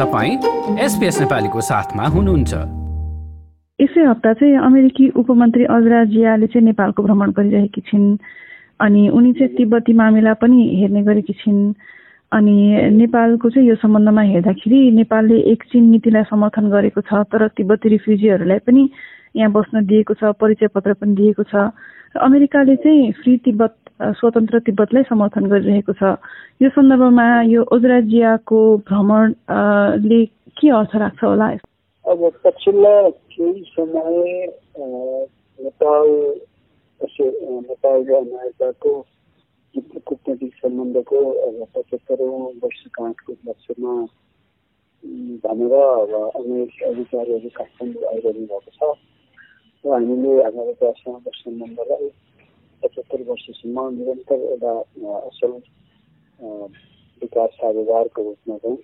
तपाईँ एसपिएस नेपालीको साथमा हुनुहुन्छ। यसै हप्ता चाहिँ अमेरिकी उपमन्त्री अजरा जियाले चाहिँ नेपालको भ्रमण गरिरहेकी छिन् अनि उनी चाहिँ तिब्बती मामिला पनि हेर्ने गरेकी छिन्। अनि नेपालको चाहिँ यो सम्बन्धमा हेर्दाखेरि नेपालले एक चिन नीतिलाई समर्थन गरेको छ तर तिब्बती रिफ्युजीहरूलाई पनि यहाँ बस्न दिएको छ परिचय पत्र पनि दिएको छ। र अमेरिकाले चाहिँ फ्री तिब्बत स्वतन्त्र तिब्बतलाई समर्थन गरिरहेको छ। यो सन्दर्भमा यो ओजराजियाको भ्रमणले के अर्थ राख्छ होला? अब पछिल्ला केही समय नेपाल नेपाल र अमेरिकाको कूटनैतिक सम्बन्धको अब पचहत्तरौँ वर्षगाँठको उपलक्ष्यमा भनेर अब अमेरिकी अधिकारीहरू काठमाडौँ आइरहनु भएको छ। र हामीले अमेरिकासँग सम्बन्धलाई पचहत्तर वर्षसम्म निरन्तर एउटा असल विकास साझेदारको रूपमा चाहिँ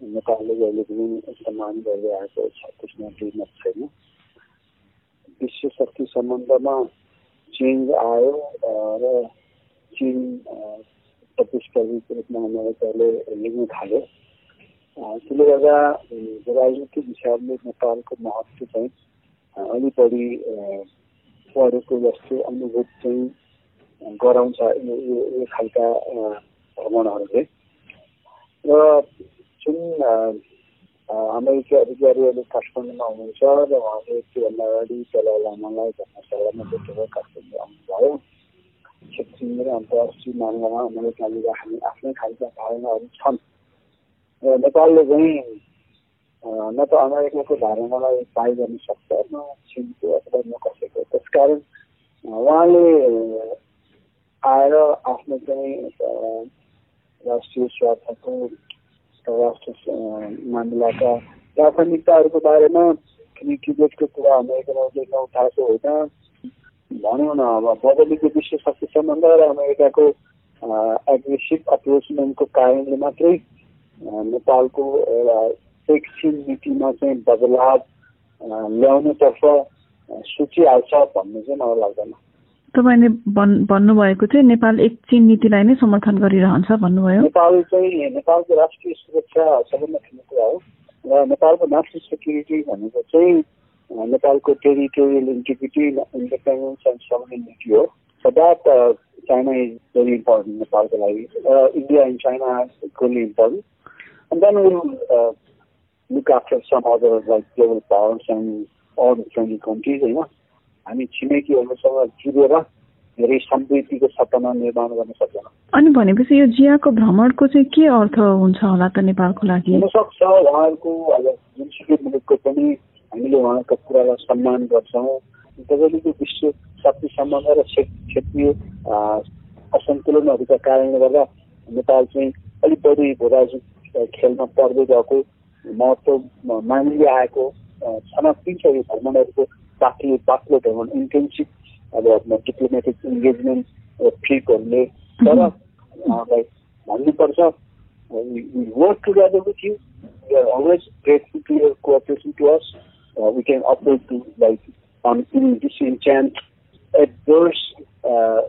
नेपालले जहिले पनि सम्मान गर्दै आएको छ त्यसमा दुई छैन विश्व शक्ति सम्बन्धमा चेन्ज आयो र चिन प्रतिस्पर्धीको रूपमा अमेरिकाले लिनु थाल्यो त्यसले गर्दा राजनीतिक हिसाबले नेपालको महत्त्व चाहिँ अलिक बढी पढेको जस्तो अनुभूत चाहिँ गराउँछ यो खालका भ्रमणहरूले। र जुन अमेरिकी अधिकारीहरू काठमाडौँमा हुनुहुन्छ र उहाँले त्योभन्दा अगाडि दलाई लामालाई धर्मशालामा भेटेर काठमाडौँ आउनुभयो क्षेत्रीय र अन्तर्राष्ट्रिय मामलामा अमेरिकाले राख्ने आफ्नै खालका धारणाहरू छन्। र नेपालले चाहिँ न त अमेरिकाको धारणालाई पाइ गर्न सक्छ न चिनको अथवा न कसैको। त्यसकारण उहाँले आएर आफ्नो चाहिँ राष्ट्रिय स्वार्थको राष्ट्र मामिलाका प्राथमिकताहरूको बारेमा क्रिकेटको कुरा अमेरिकाले उठाएको होइन भनौँ न अब बदलीको विश्व शक्ति सम्बन्ध र अमेरिकाको एग्रेसिभ अप्रोचमेन्टको कारणले मात्रै नेपालको एउटा एकछिन नीतिमा चाहिँ बदलाव ल्याउनेतर्फ सोचिहाल्छ भन्ने चाहिँ मलाई लाग्दैन। तपाईँले भन्नुभएको चाहिँ नेपाल एक चिन नीतिलाई नै समर्थन गरिरहन्छ भन्नुभयो। नेपाल चाहिँ नेपालको राष्ट्रिय सुरक्षा सबभन्दा ठुलो कुरा हो। र नेपालको नेसनल सेक्युरिटी भनेको चाहिँ नेपालको territorial integrity independence and sovereignty हो। uh, China is very important Nepalको लागि China are equally important. And then we'll uh, look after some other like global powers and all the friendly countries होइन हामी छिमेकीहरूसँग जुरेर धेरै समृद्धिको सपना निर्माण गर्न सक्दैन अनि भनेपछि यो जियाको भ्रमणको चाहिँ के अर्थ हुन्छ होला त नेपालको लागि? हुनसक्छ उहाँहरूको अब जुनसुकै मुलुकको पनि हामीले उहाँका कुरालाई सम्मान गर्छौँ। तपाईँले विश्व शक्ति सम्बन्ध र क्षेत्रीय असन्तुलनहरूका कारणले गर्दा नेपाल चाहिँ अलिक बढी राजनीतिक खेलमा पर्दै गएको महत्त्व मानिँदै आएको छनक यो भ्रमणहरूको बाक्लो बाक्लो भ्रमण इन्टेन्सिभ अब डिप्लोमेटिक इङ्गेजमेन्ट ट्रिपहरूले तर उहाँलाई भन्नुपर्छ work together with you we are always grateful to your cooperation to us. Uh, we can operate to like on in disenchant adverse uh,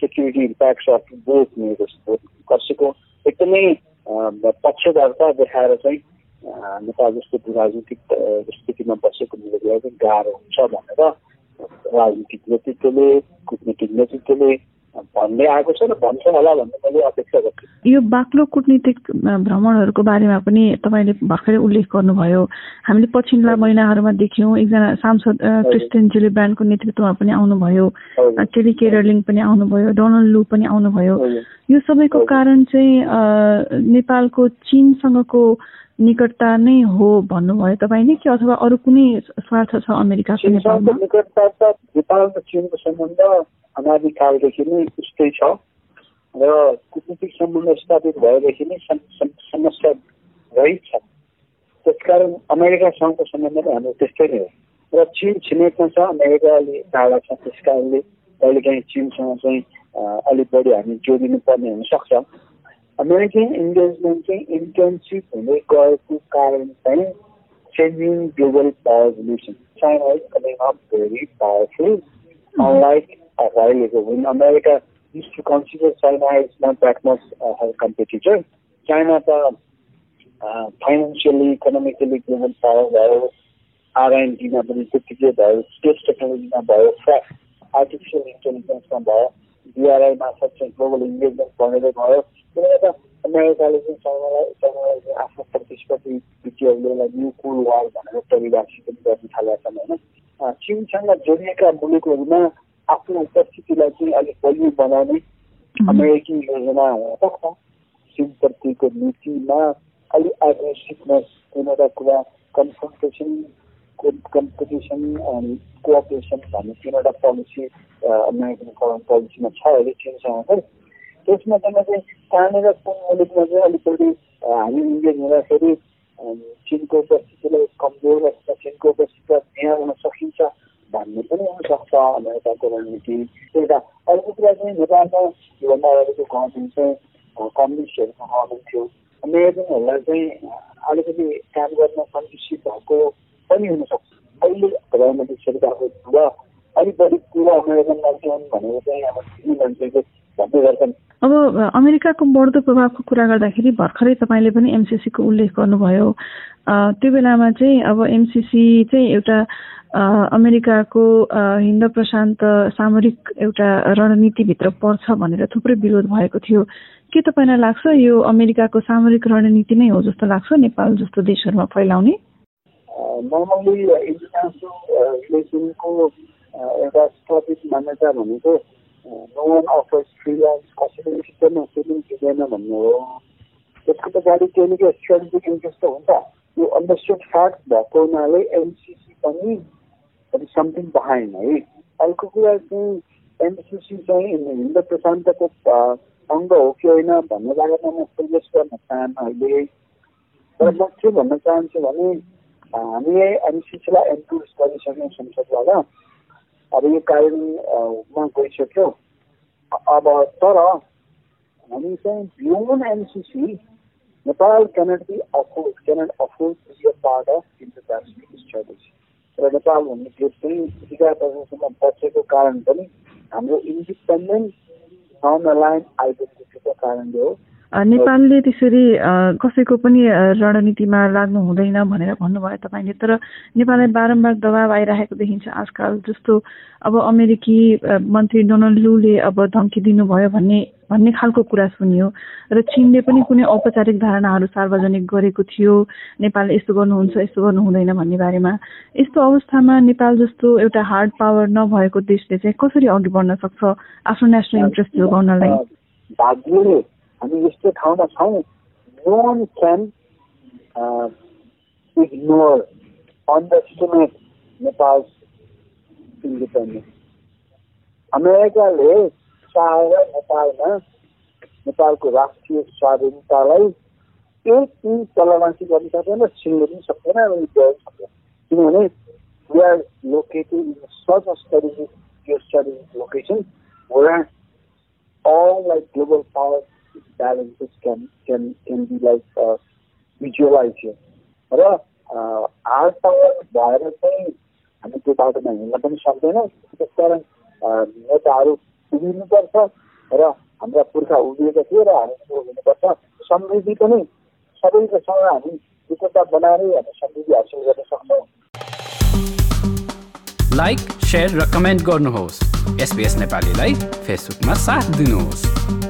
security impacts of both neighbors. कसैको एकदमै पक्षधरता देखाएर चाहिँ नेपाल जस्तो राजनीतिक स्थितिमा बसेको मिलेर चाहिँ गाह्रो हुन्छ भनेर राजनीतिक नेतृत्वले कुटनीतिक नेतृत्वले भन्दै आएको छ र भन्छ होला भन्ने मैले अपेक्षा गर्छु। यो बाक्लो कुटनीतिक भ्रमणहरूको बारेमा पनि तपाईँले भर्खरै उल्लेख गर्नुभयो। हामीले पछिल्ला महिनाहरूमा देख्यौँ एकजना सांसद क्रिस्टियन जिले ब्यान्डको नेतृत्वमा पनि आउनुभयो टेली केरलिङ पनि आउनुभयो डोनाल्ड लु पनि आउनुभयो। यो सबैको कारण चाहिँ नेपालको चिनसँगको निकटता नै हो भन्नुभयो। तपाईँले कि अथवा अरू कुनै स्वार्थ छ अमेरिकाको निकटता नेपाल र चिनको सम्बन्ध अनादिकालदेखि नै उस्तै छ र कुटनीतिक सम्बन्ध स्थापित भएदेखि नै समस्या रहेछ त्यसकारण अमेरिकासँगको सम्बन्ध पनि हाम्रो त्यस्तै नै हो। र चिन छिमेकमा छ अमेरिकाले टाढा छ त्यस कारणले कहिलेकाहीँ चिनसँग चाहिँ अलिक बढी हामी जोडिनु पर्ने हुनसक्छ। अमेरिकन इन्गेजमेन्ट चाहिँ इन्टेन्सिभ हुँदै गएको कारण चाहिँ changing global power relation. China is coming up very powerful. Unlike when America used to consider China as not that much uh, her competitor. China त फाइनेन्सियली इकोनोमिकली ग्लोबल पावर भयो। आरएनडीमा पनि त्यत्तिकै भयो। स्पेस टेक्नोलोजीमा भयो। आर्टिफिसियल इन्टेलिजेन्समा भयो। BRI मार्फत चाहिँ ग्लोबल इन्गेजमेन्ट बढेर गयो त्यसले अमेरिकाले चाहिँ चाइनालाई चाइनालाई आफ्नो प्रतिस्पर्धी नीतिहरूले न्यू कुल वार भनेर परिभाषित पनि गर्न थालेका छन् होइन चिनसँग जोडिएका मुलुकहरूमा आफ्नो उपस्थितिलाई चाहिँ अलिक बलियो बनाउने अमेरिकी योजना हुनसक्छ चिनप्रतिको नीतिमा अलिक एग्रेसिभनेस कुनै एउटा कुरा कन्फ्रन्टेसन कम्पिटिसन एन्ड कोअपरेसन भन्ने तिनवटा पोलिसी अमेरिकन फरेन पोलिसीमा छ अहिले चिनसँग चाहिँ त्यसमा चाहिँ कहाँनिर कुन मुलुकमा चाहिँ अलिक बढी हामी इङ्गेज हुँदाखेरि चिनको उपस्थितिलाई कमजोर राख्छ चिनको उपस्थितिलाई निहाल्न सकिन्छ। भन्ने पनि हुनसक्छ अमेरिकाको रणनीति। एउटा अर्को कुरा चाहिँ नेपालमा योभन्दा अगाडिको गभर्मेन्ट चाहिँ कम्युनिस्टहरूको गभर्मेन्ट थियो। अमेरिकनहरूलाई चाहिँ अलिकति काम गर्न कन्ड्युसिभ भएको पनि हुनसक्छ अहिले प्रधानमन्त्री शेर्पाको बुवा अलिक बढी कुरा अमेरिकन मान्छे भनेर चाहिँ अब ती मान्छेले भन्ने गर्छन्। अब अमेरिकाको बढ्दो प्रभावको कुरा गर्दाखेरि भर्खरै तपाईँले पनि एमसिसीको उल्लेख गर्नुभयो। त्यो बेलामा चाहिँ अब एमसिसी चाहिँ एउटा अमेरिकाको हिन्द प्रशान्त सामरिक एउटा रणनीतिभित्र पर्छ भनेर थुप्रै विरोध भएको थियो। के तपाईँलाई लाग्छ यो अमेरिकाको सामरिक रणनीति नै हो जस्तो लाग्छ नेपाल जस्तो देशहरूमा फैलाउने? नर्मल्ली इन्टरनेसनल रिलेसनको एउटा स्थापित मान्यता भनेको नो अफर्स फ्री लन्च कसैले सिस्टममा सुनिङ दिँदैन भन्ने हो त्यसको पछाडि केही स्ट्राटेजिक इन्ट्रेस्ट त हुन्छ यो अन्डरस्ट्यान्ड फ्याक्ट भएको हुनाले एमसिसी पनि समथिङ बिहाइन्ड है अर्को कुरा चाहिँ एमसिसी चाहिँ हिन्द प्रशान्तको अङ्ग हो कि होइन भन्ने बारेमा म सजेस्ट गर्न चाहन्न अहिले तर म के भन्न चाहन्छु भने हामीले एमसिसीलाई एन्डोर्स गरिसक्यौँ संसदबाट अब यो कार्यमा गइसक्यो अब तर हामी चाहिँ beyond MCC Nepal cannot be afford cannot afford to be a part of Pacific strategy र नेपाल भन्ने देश चाहिँ विकास प्रशासनमा बचेको कारण पनि हाम्रो इन्डिपेन्डेन्ट नन अलाइन आइडेन्टिटीको कारणले हो नेपालले त्यसरी कसैको पनि रणनीतिमा लाग्नु हुँदैन भनेर भन्नुभयो तपाईँले। तर नेपाललाई बारम्बार दबाब आइरहेको देखिन्छ आजकल। जस्तो अब अमेरिकी मन्त्री डोनाल्ड लुले अब धम्की दिनुभयो भन्ने भन्ने खालको कुरा सुनियो। र चिनले पनि कुनै औपचारिक धारणाहरू सार्वजनिक गरेको थियो। नेपालले यस्तो गर्नुहुन्छ यस्तो गर्नु हुँदैन भन्ने बारेमा। यस्तो अवस्थामा नेपाल जस्तो एउटा हार्ड पावर नभएको देशले चाहिँ कसरी अघि बढ्न सक्छ? आफ्नो नेसनल इन्ट्रेस्ट जोगाउनलाई। हामी यस्तो ठाउँमा छौँ no one can ignore underestimate Nepal independence अमेरिकाले चाहेर नेपालमा नेपालको राष्ट्रिय स्वाधीनतालाई एक दिन तलमाथि गर्न सक्दैन छिन्नु पनि सक्दैन अनि गराउन सक्दैन किनभने we are located in such a studies यो studies location where all like global power can can be like uh, visualized here. र पावर भएर चाहिँ हामी त्यो बाटोमा हिँड्न पनि सक्दैनौँ त्यसकारण नेताहरू उभिनुपर्छ र हाम्रा पुर्खा उभिएका थिए र हामी उभिनुपर्छ समृद्धि पनि सबैको सँग हामी एकता बनाएरै हामी समृद्धि हासिल गर्न सक्छौँ लाइक सेयर र कमेन्ट गर्नुहोस् एसपिएस नेपालीलाई फेसबुकमा साथ दिनुहोस्